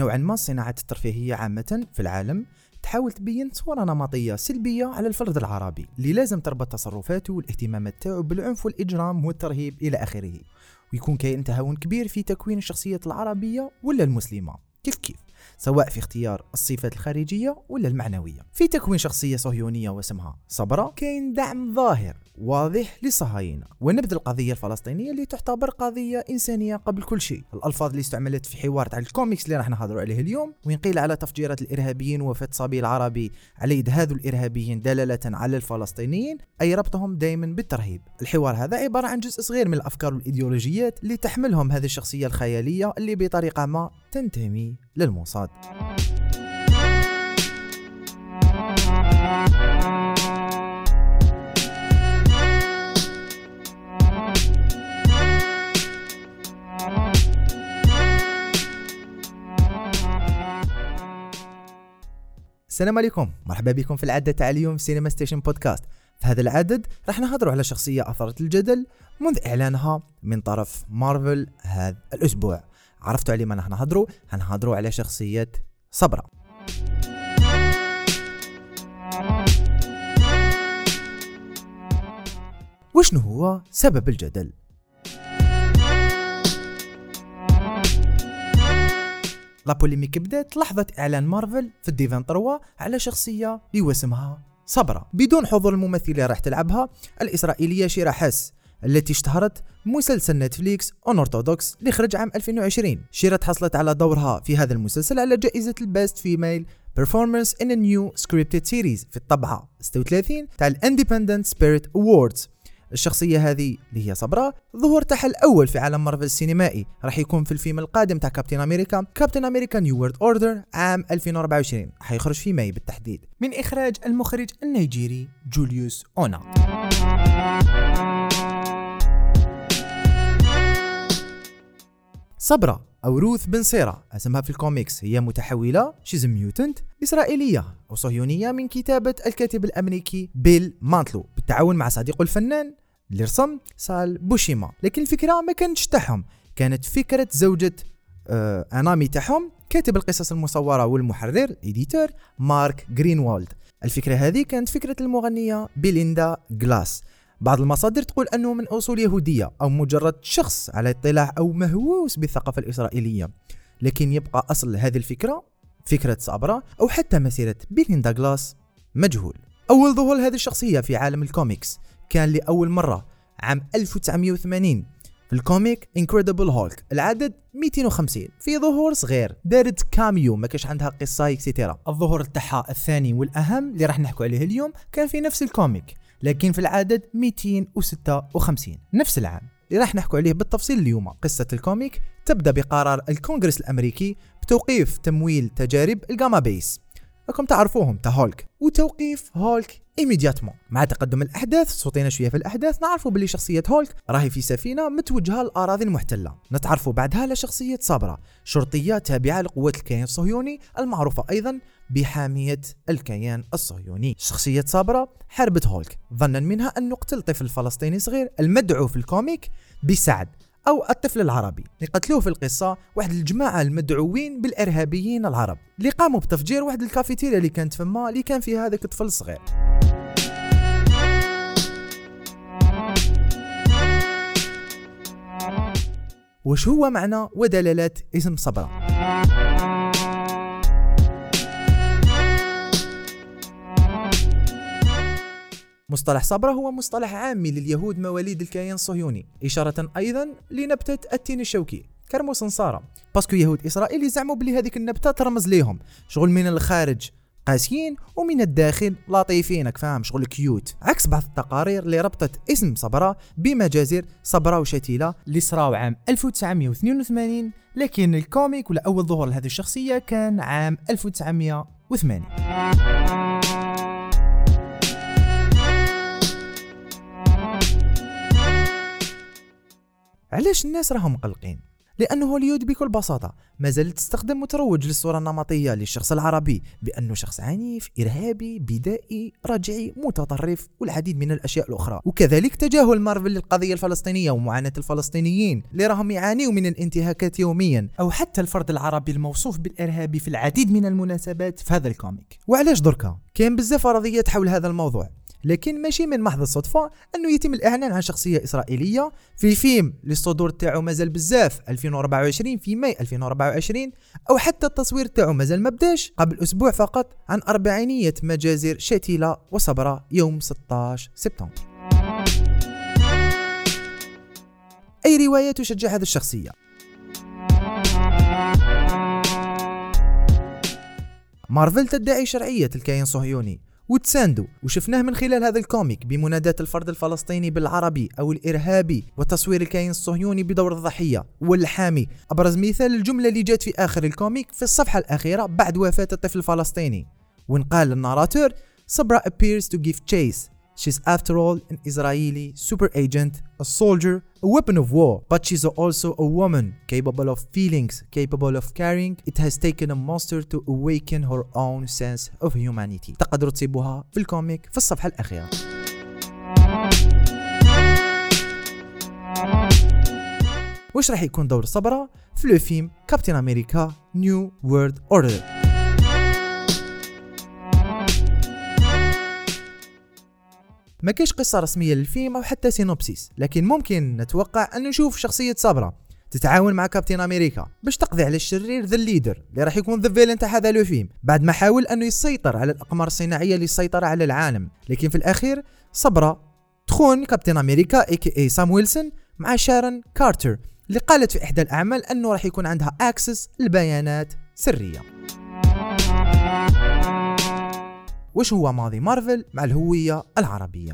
نوعا ما الصناعة الترفيهية عامة في العالم. تحاول تبين صورة نمطية سلبية على الفرد العربي اللي لازم تربط تصرفاته والاهتمامات تاعو بالعنف والإجرام والترهيب إلى آخره. ويكون كاين تهاون كبير في تكوين الشخصية العربية ولا المسلمة. كيف كيف؟ سواء في اختيار الصفات الخارجية ولا المعنوية. في تكوين شخصية صهيونية واسمها صبرة كاين دعم ظاهر. واضح للصهاينة ونبذ القضية الفلسطينية اللي تعتبر قضية إنسانية قبل كل شيء. الألفاظ اللي استعملت في حوار تاع الكوميكس اللي راح نهضروا عليه اليوم وين قيل على تفجيرات الإرهابيين ووفاة صبي العربي على يد هذو الإرهابيين دلالة على الفلسطينيين أي ربطهم دائما بالترهيب. الحوار هذا عبارة عن جزء صغير من الأفكار والإيديولوجيات اللي تحملهم هذه الشخصية الخيالية اللي بطريقة ما تنتمي للموساد السلام عليكم. مرحبا بكم في العدد تاع اليوم في سينما ستيشن بودكاست. في هذا العدد راح نهضروا على شخصية أثارت الجدل منذ إعلانها من طرف مارفل هذا الأسبوع. عرفتوا علي ما راح نهضروا؟ هنهضروا على شخصية صبرا. وشنو هو سبب الجدل؟ La polémique بدات لحظة إعلان مارفل في D23 على شخصية اللي واسمها بدون حضور الممثلة راح تلعبها الإسرائيلية شيرا حس التي اشتهرت مسلسل نتفليكس Unorthodox اللي خرج عام 2020 شيرا حصلت على دورها في هذا المسلسل على جائزة ال best female in a new scripted series في الطبعة. 36 تاع ال Independent Spirit Awards الشخصية هذه اللي هي صبرا. ظهور تاعها الأول في عالم مارفل السينمائي. راح يكون في الفيلم القادم تاع كابتن أمريكا. كابتن أمريكا New World Order عام 2024 حيخرج في ماي بالتحديد. من إخراج المخرج النيجيري جوليوس أونا. صبرا أو روث بن سيرا اسمها في الكوميكس هي متحولة she's mutant إسرائيلية أو صهيونية من كتابة الكاتب الأمريكي بيل مانتلو بالتعاون مع صديقه الفنان اللي رسم سال بوشيما. لكن الفكرة ما كانتش تاعهم. كانت فكرة زوجة un ami تاعهم كاتب القصص المصورة والمحرر ال editor مارك جرينوالد الفكرة هذه كانت فكرة المغنية بيليندا جلاس بعض المصادر تقول أنه من أصول يهودية أو مجرد شخص على اطلاع أو مهووس بالثقافة الإسرائيلية. لكن يبقى أصل هذه الفكرة فكرة صابرة أو حتى مسيرة بيليندا جلاس مجهول. أول ظهور هذه الشخصية في عالم الكوميكس. كان لأول مرة عام 1980 في ال comic Incredible Hulk العدد 250 في ظهور صغير. دارت cameo. ما كاش عندها قصة et cetera الظهور تاعها الثاني والأهم اللي راح نحكوا عليه اليوم كان في نفس ال comic لكن في العدد 256 نفس العام. اللي راح نحكوا عليه بالتفصيل اليوم قصة ال comic تبدأ بقرار الكونغرس الأمريكي بتوقيف تمويل تجارب ال Gamma Base. راكم تعرفوهم. تاع هولك وتوقيف هولك immédiatement مع تقدم الأحداث sautينا شوية في الأحداث نعرفوا باللي شخصية هولك راهي في سفينة متوجهة للأراضي المحتلة. نتعرفوا بعدها على شخصية صابره شرطية تابعة لقوات الكيان الصهيوني المعروفة أيضا بحامية الكيان الصهيوني. شخصية صابره حاربت هولك. ظنا منها أن نقتل طفل فلسطيني صغير المدعو في الكوميك بسعد. أو الطفل العربي. اللي قتلوه في القصة واحد الجماعة المدعوين بالإرهابيين العرب. اللي قاموا بتفجير واحد الكافيتيريا اللي كانت فما اللي كان فيها هذاك الطفل الصغير. وش هو معنى ودلالات اسم صبرا؟ مصطلح صبرة هو مصطلح عامي لليهود مواليد الكيان الصهيوني إشارة أيضا لنبتة التين الشوكي كرموس نصارى parce que يهود إسرائيل يزعموا بلي هذيك النبتة ترمز ليهم. شغل من الخارج قاسيين ومن الداخل لطيفين راك فاهم؟ شغل cute. عكس بعض التقارير اللي ربطت اسم صبرا بمجازر صبرا وشتيلة اللي صراو عام 1982 لكن ال comic ولا أول ظهور لهذه الشخصية كان عام 1980 علاش الناس راهم مقلقين؟ لأن هوليود بكل بساطة ما زالت تستخدم وتروج للصورة النمطية للشخص العربي بأنه شخص عنيف إرهابي بدائي رجعي متطرف والعديد من الأشياء الأخرى. وكذلك تجاهل مارفل للقضية الفلسطينية ومعاناة الفلسطينيين اللي راهم يعانيوا من الانتهاكات يوميا أو حتى الفرد العربي الموصوف بالإرهابي في العديد من المناسبات في هذا ال comic. وعلاش دركا كاين بزاف فرضيات حول هذا الموضوع. لكن ماشي من محض الصدفة أنه يتم الإعلان عن شخصية إسرائيلية في فيلم اللي الصدور تاعو مازال بزاف 2024 في ماي 2024 أو حتى التصوير تاعو مازال مبداش قبل أسبوع فقط عن أربعينية مجازر شتيلة وصبرة يوم 16 سبتمبر. أي رواية تشجع هذه الشخصية؟ مارفل تدعي شرعية الكيان الصهيوني. وتساندو. وشفناه من خلال هذا ال comic بمناداة الفرد الفلسطيني بالعربي أو الإرهابي وتصوير الكيان الصهيوني بدور الضحية والحامي. أبرز مثال الجملة اللي جات في آخر ال comic في الصفحة الأخيرة بعد وفاة الطفل الفلسطيني. وين قال الناراتور Sabra appears to give chase. She's after all an Israeli super agent, a soldier, a weapon of war, but she's also a woman capable of feelings, capable of caring. It has taken a monster to awaken her own sense of humanity. تقدروا تصيبوها في الكوميك في الصفحة الأخيرة. وش راح يكون دور صبرا في الفيلم كابتن أمريكا نيو وورد أوردر ما كاينش قصة رسمية للفيلم أو حتى synopsis لكن ممكن نتوقع أن نشوف شخصية صبرا تتعاون مع كابتن أمريكا باش تقضي على الشرير The Leader اللي راح يكون the villain تاع هذا الفيلم بعد ما حاول أنه يسيطر على الأقمار الصناعية للسيطره على العالم. لكن في الأخير صبرا تخون كابتن أمريكا a.k.a سام ويلسون مع شارون كارتر اللي قالت في إحدى الأعمال أنه راح يكون عندها access لبيانات سرية. وش هو ماضي مارفل مع الهوية العربية.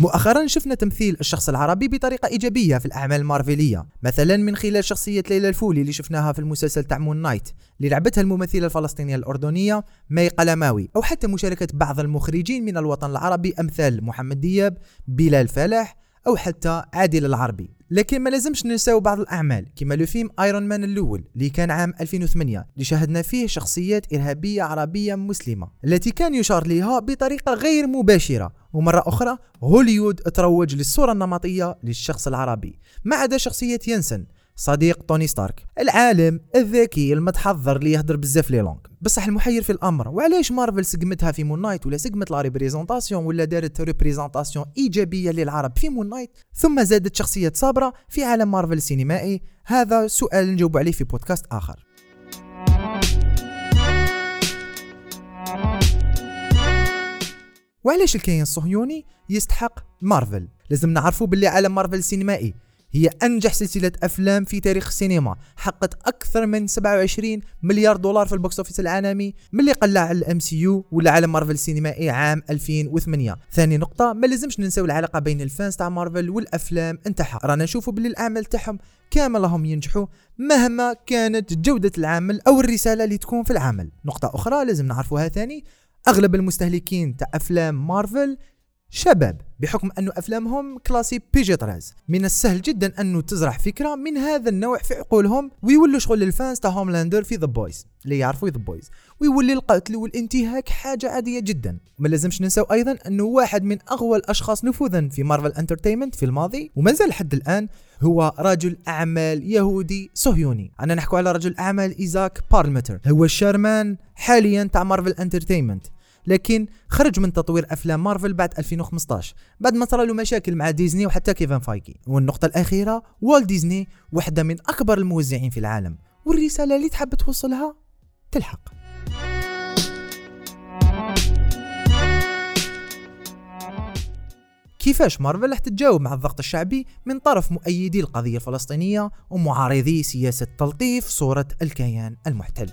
مؤخرا شفنا تمثيل الشخص العربي بطريقة إيجابية في الأعمال المارفلية مثلا من خلال شخصية ليلى الفولي اللي شفناها في المسلسل تاع مون نايت اللي لعبتها الممثلة الفلسطينية الأردنية مي قلماوي أو حتى مشاركة بعض المخرجين من الوطن العربي أمثال محمد دياب بلال فلاح أو حتى عادل العربي. لكن ما لازمش ننساو بعض الأعمال كما لو فيلم ايرون مان الأول اللي كان عام 2008 اللي شاهدنا فيه شخصيات إرهابية عربية مسلمة التي كان يشار لها بطريقة غير مباشرة ومرة أخرى هوليوود تروج للصورة النمطية للشخص العربي ما عدا شخصية ينسن صديق توني ستارك. العالم الذكي المتحضر اللي يهدر بزاف les langues. بصح المحير في الأمر. وعلاش مارفل سقمتها في Moon Knight ولا سقمت la représentation ولا دارت représentation إيجابية للعرب في Moon Knight؟ ثم زادت شخصية صابرة في عالم مارفل السينمائي هذا سؤال نجاوب عليه في بودكاست آخر. وعلاش الكيان الصهيوني يستحق مارفل؟ لازم نعرفوا باللي عالم مارفل السينمائي هي أنجح سلسلة أفلام في تاريخ السينما. حققت أكثر من 27 مليار دولار في ال box office العالمي ملي قلع ال MCU ولا عالم مارفل السينمائي عام 2008 ثاني نقطة ما لازمش ننساو العلاقة بين ال fans تاع مارفل والأفلام نتاعها رانا نشوفوا باللي الأعمال تاعهم كامل راهم ينجحوا مهما كانت جودة العمل أو الرسالة اللي تكون في العمل. نقطة أخرى لازم نعرفوها ثاني أغلب المستهلكين تاع أفلام مارفل شباب بحكم أن أفلامهم classés PG treize من السهل جدا أنه تزرع فكرة من هذا النوع في عقولهم ويولوا شغل ال fans تاع Homelander في The Boys اللي يعرفوا The Boys ويولي القتل والانتهاك حاجة عادية جدا. ما لازمش ننساو أيضا أنه واحد من أقوى الأشخاص نفوذا في Marvel Entertainment في الماضي وما زال لحد الآن هو رجل أعمال يهودي صهيوني. رانا نحكو على رجل أعمال إيزاك بيرلموتر هو ال chairman حاليا تاع Marvel Entertainment لكن خرج من تطوير أفلام مارفل بعد 2015 بعد ما صار له مشاكل مع ديزني وحتى كيفن فايكي والنقطة الأخيرة والت ديزني واحدة من أكبر الموزعين في العالم. والرسالة اللي تحب توصلها تلحق. كيفاش مارفل راح تتجاوب مع الضغط الشعبي من طرف مؤيدي القضية الفلسطينية ومعارضي سياسة تلطيف صورة الكيان المحتل؟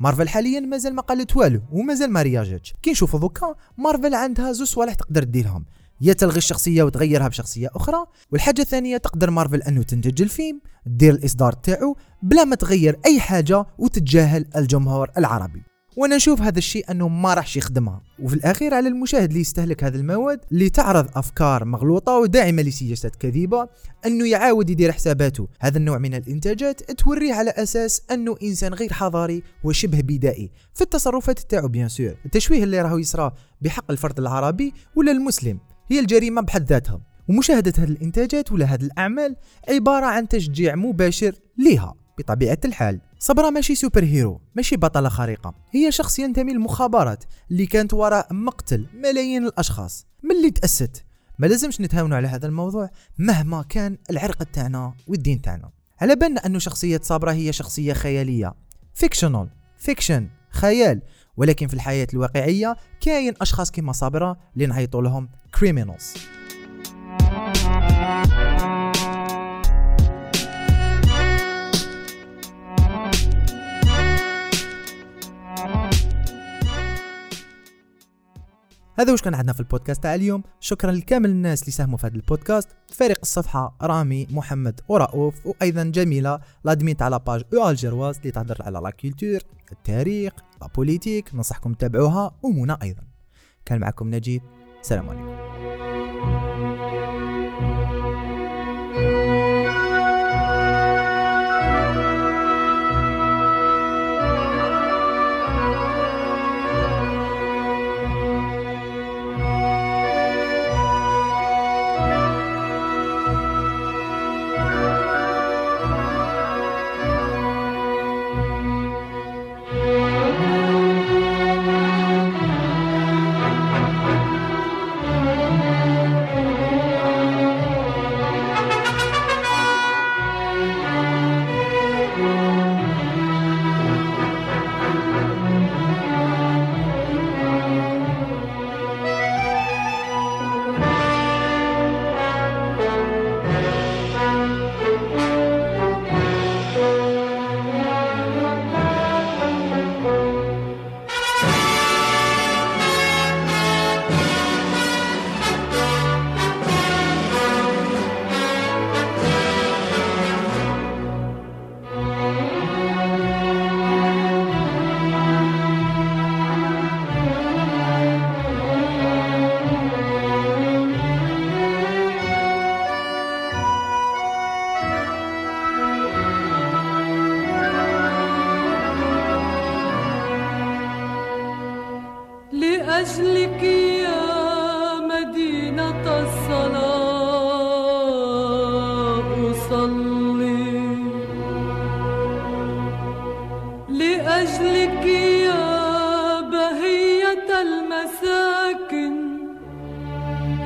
مارفل حاليا مازال ما قالت والو ومازال ما réagit ش. كي نشوفوا دوكا مارفل عندها زوج صوالح تقدر ديرهم. يا تلغي الشخصية وتغيرها بشخصية أخرى والحاجة الثانية تقدر مارفل أنه تنتج الفيلم دير الإصدار تاعو بلا ما تغير أي حاجة وتتجاهل الجمهور العربي. وأنا نشوف هذا الشيء انه ما راحش يخدمها وفي الأخير على المشاهد اللي يستهلك هذه المواد اللي تعرض أفكار مغلوطة وداعمة لسياسات كذيبة أنه يعاود يدير حساباته. هذا النوع من الإنتاجات توريه على أساس أنه إنسان غير حضاري وشبه بدائي. في التصرفات تاعو bien sûr. التشويه اللي راهو يصرى بحق الفرد العربي ولا المسلم هي الجريمة بحد ذاتها. ومشاهدة هذه الإنتاجات ولا هذه الأعمال عبارة عن تشجيع مباشر لها بطبيعة الحال. صبرا ماشي سوبر هيرو ماشي بطلة خارقة. هي شخص ينتمي للمخابرات اللي كانت وراء مقتل ملايين الأشخاص. من اللي تأست ما لازمش نتهاونوا على هذا الموضوع مهما كان العرق تاعنا والدين تاعنا. على بالنا أنه شخصية صبرا هي شخصية خيالية. fictional fiction خيال. ولكن في الحياة الواقعية كاين أشخاص كما صابرة اللي لهم criminals هذا وش كان عندنا في البودكاست تاع اليوم. شكرا لكامل الناس اللي ساهموا في هذا البودكاست. فريق الصفحة رامي محمد ورؤوف وأيضا جميلة l'admin تاع la page أو الجرواز اللي تهضر على la culture التاريخ لا بوليتيك ننصحكم تتابعوها ومنى أيضا. كان معكم نجيب. السلام عليكم.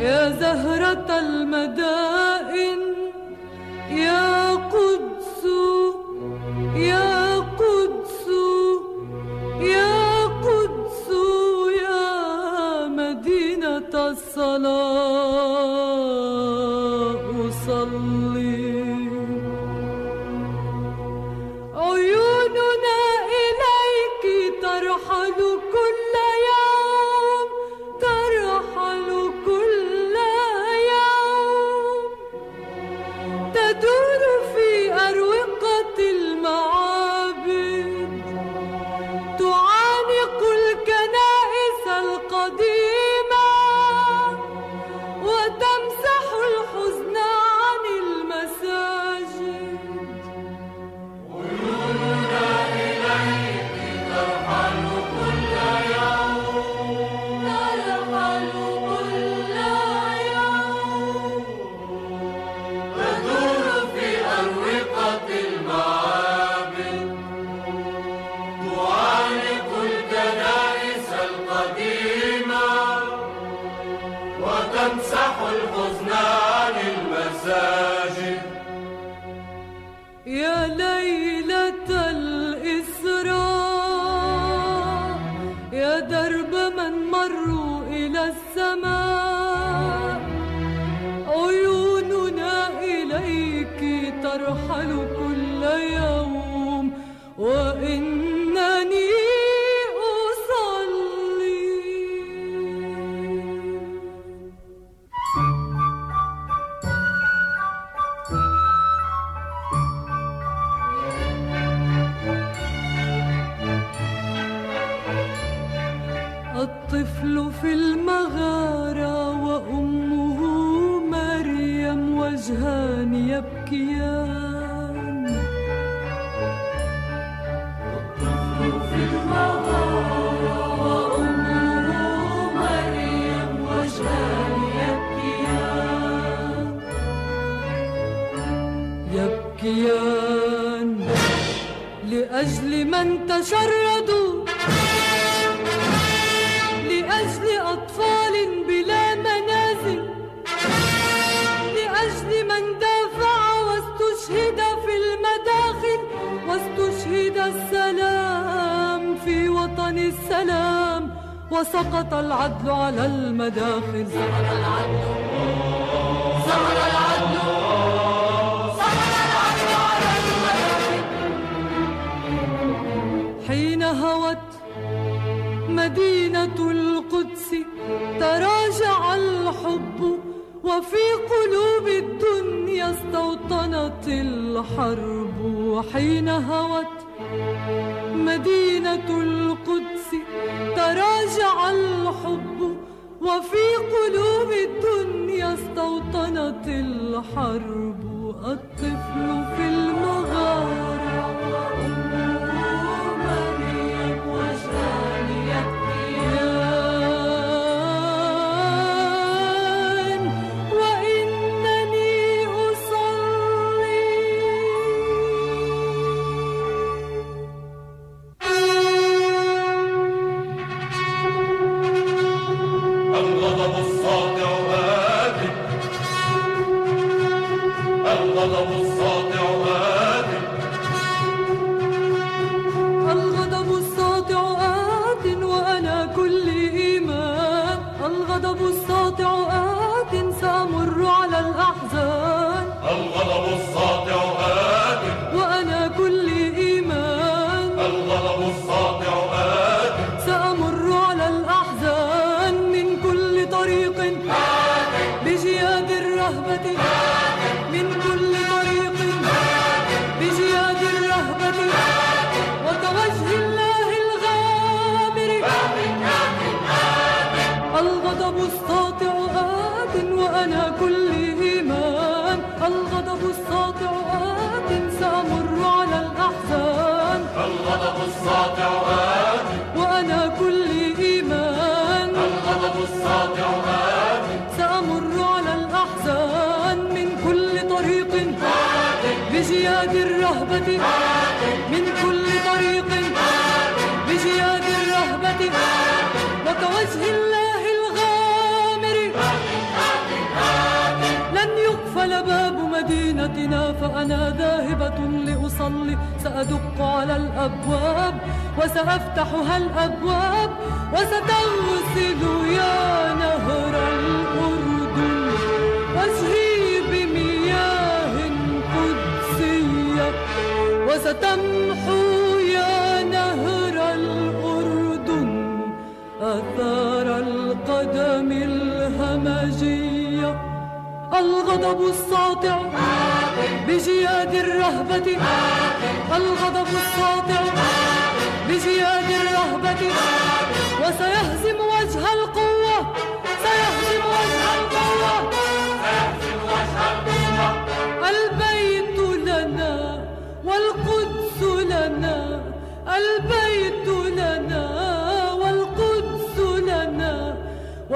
يا زهرة المدائن يا قدس يا الحزن عن يبكيان وسقط العدل على المداخل. سقط العدل. سقط العدل. سقط العدل على المداخل. حين هوت مدينة القدس تراجع الحب وفي قلوب الدنيا استوطنت الحرب. حين هوت مدينة القدس تراجع الحب وفي قلوب الدنيا استوطنت الحرب الطفل في المغارة من كل طريق بجياد الرهبة وكوجه الله الغامر. لن يقفل باب مدينتنا فأنا ذاهبة لأصلي. سأدق على الأبواب وسأفتحها الأبواب وستغسل يا نهر الأردن. وجهي وستمحو يا نهر الأردن آثار القدم الهمجية الغضب الساطع بجياد الرهبة. الغضب الساطع بجياد الرهبة. وسيهزم وجه القوة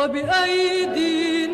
وبأيدينا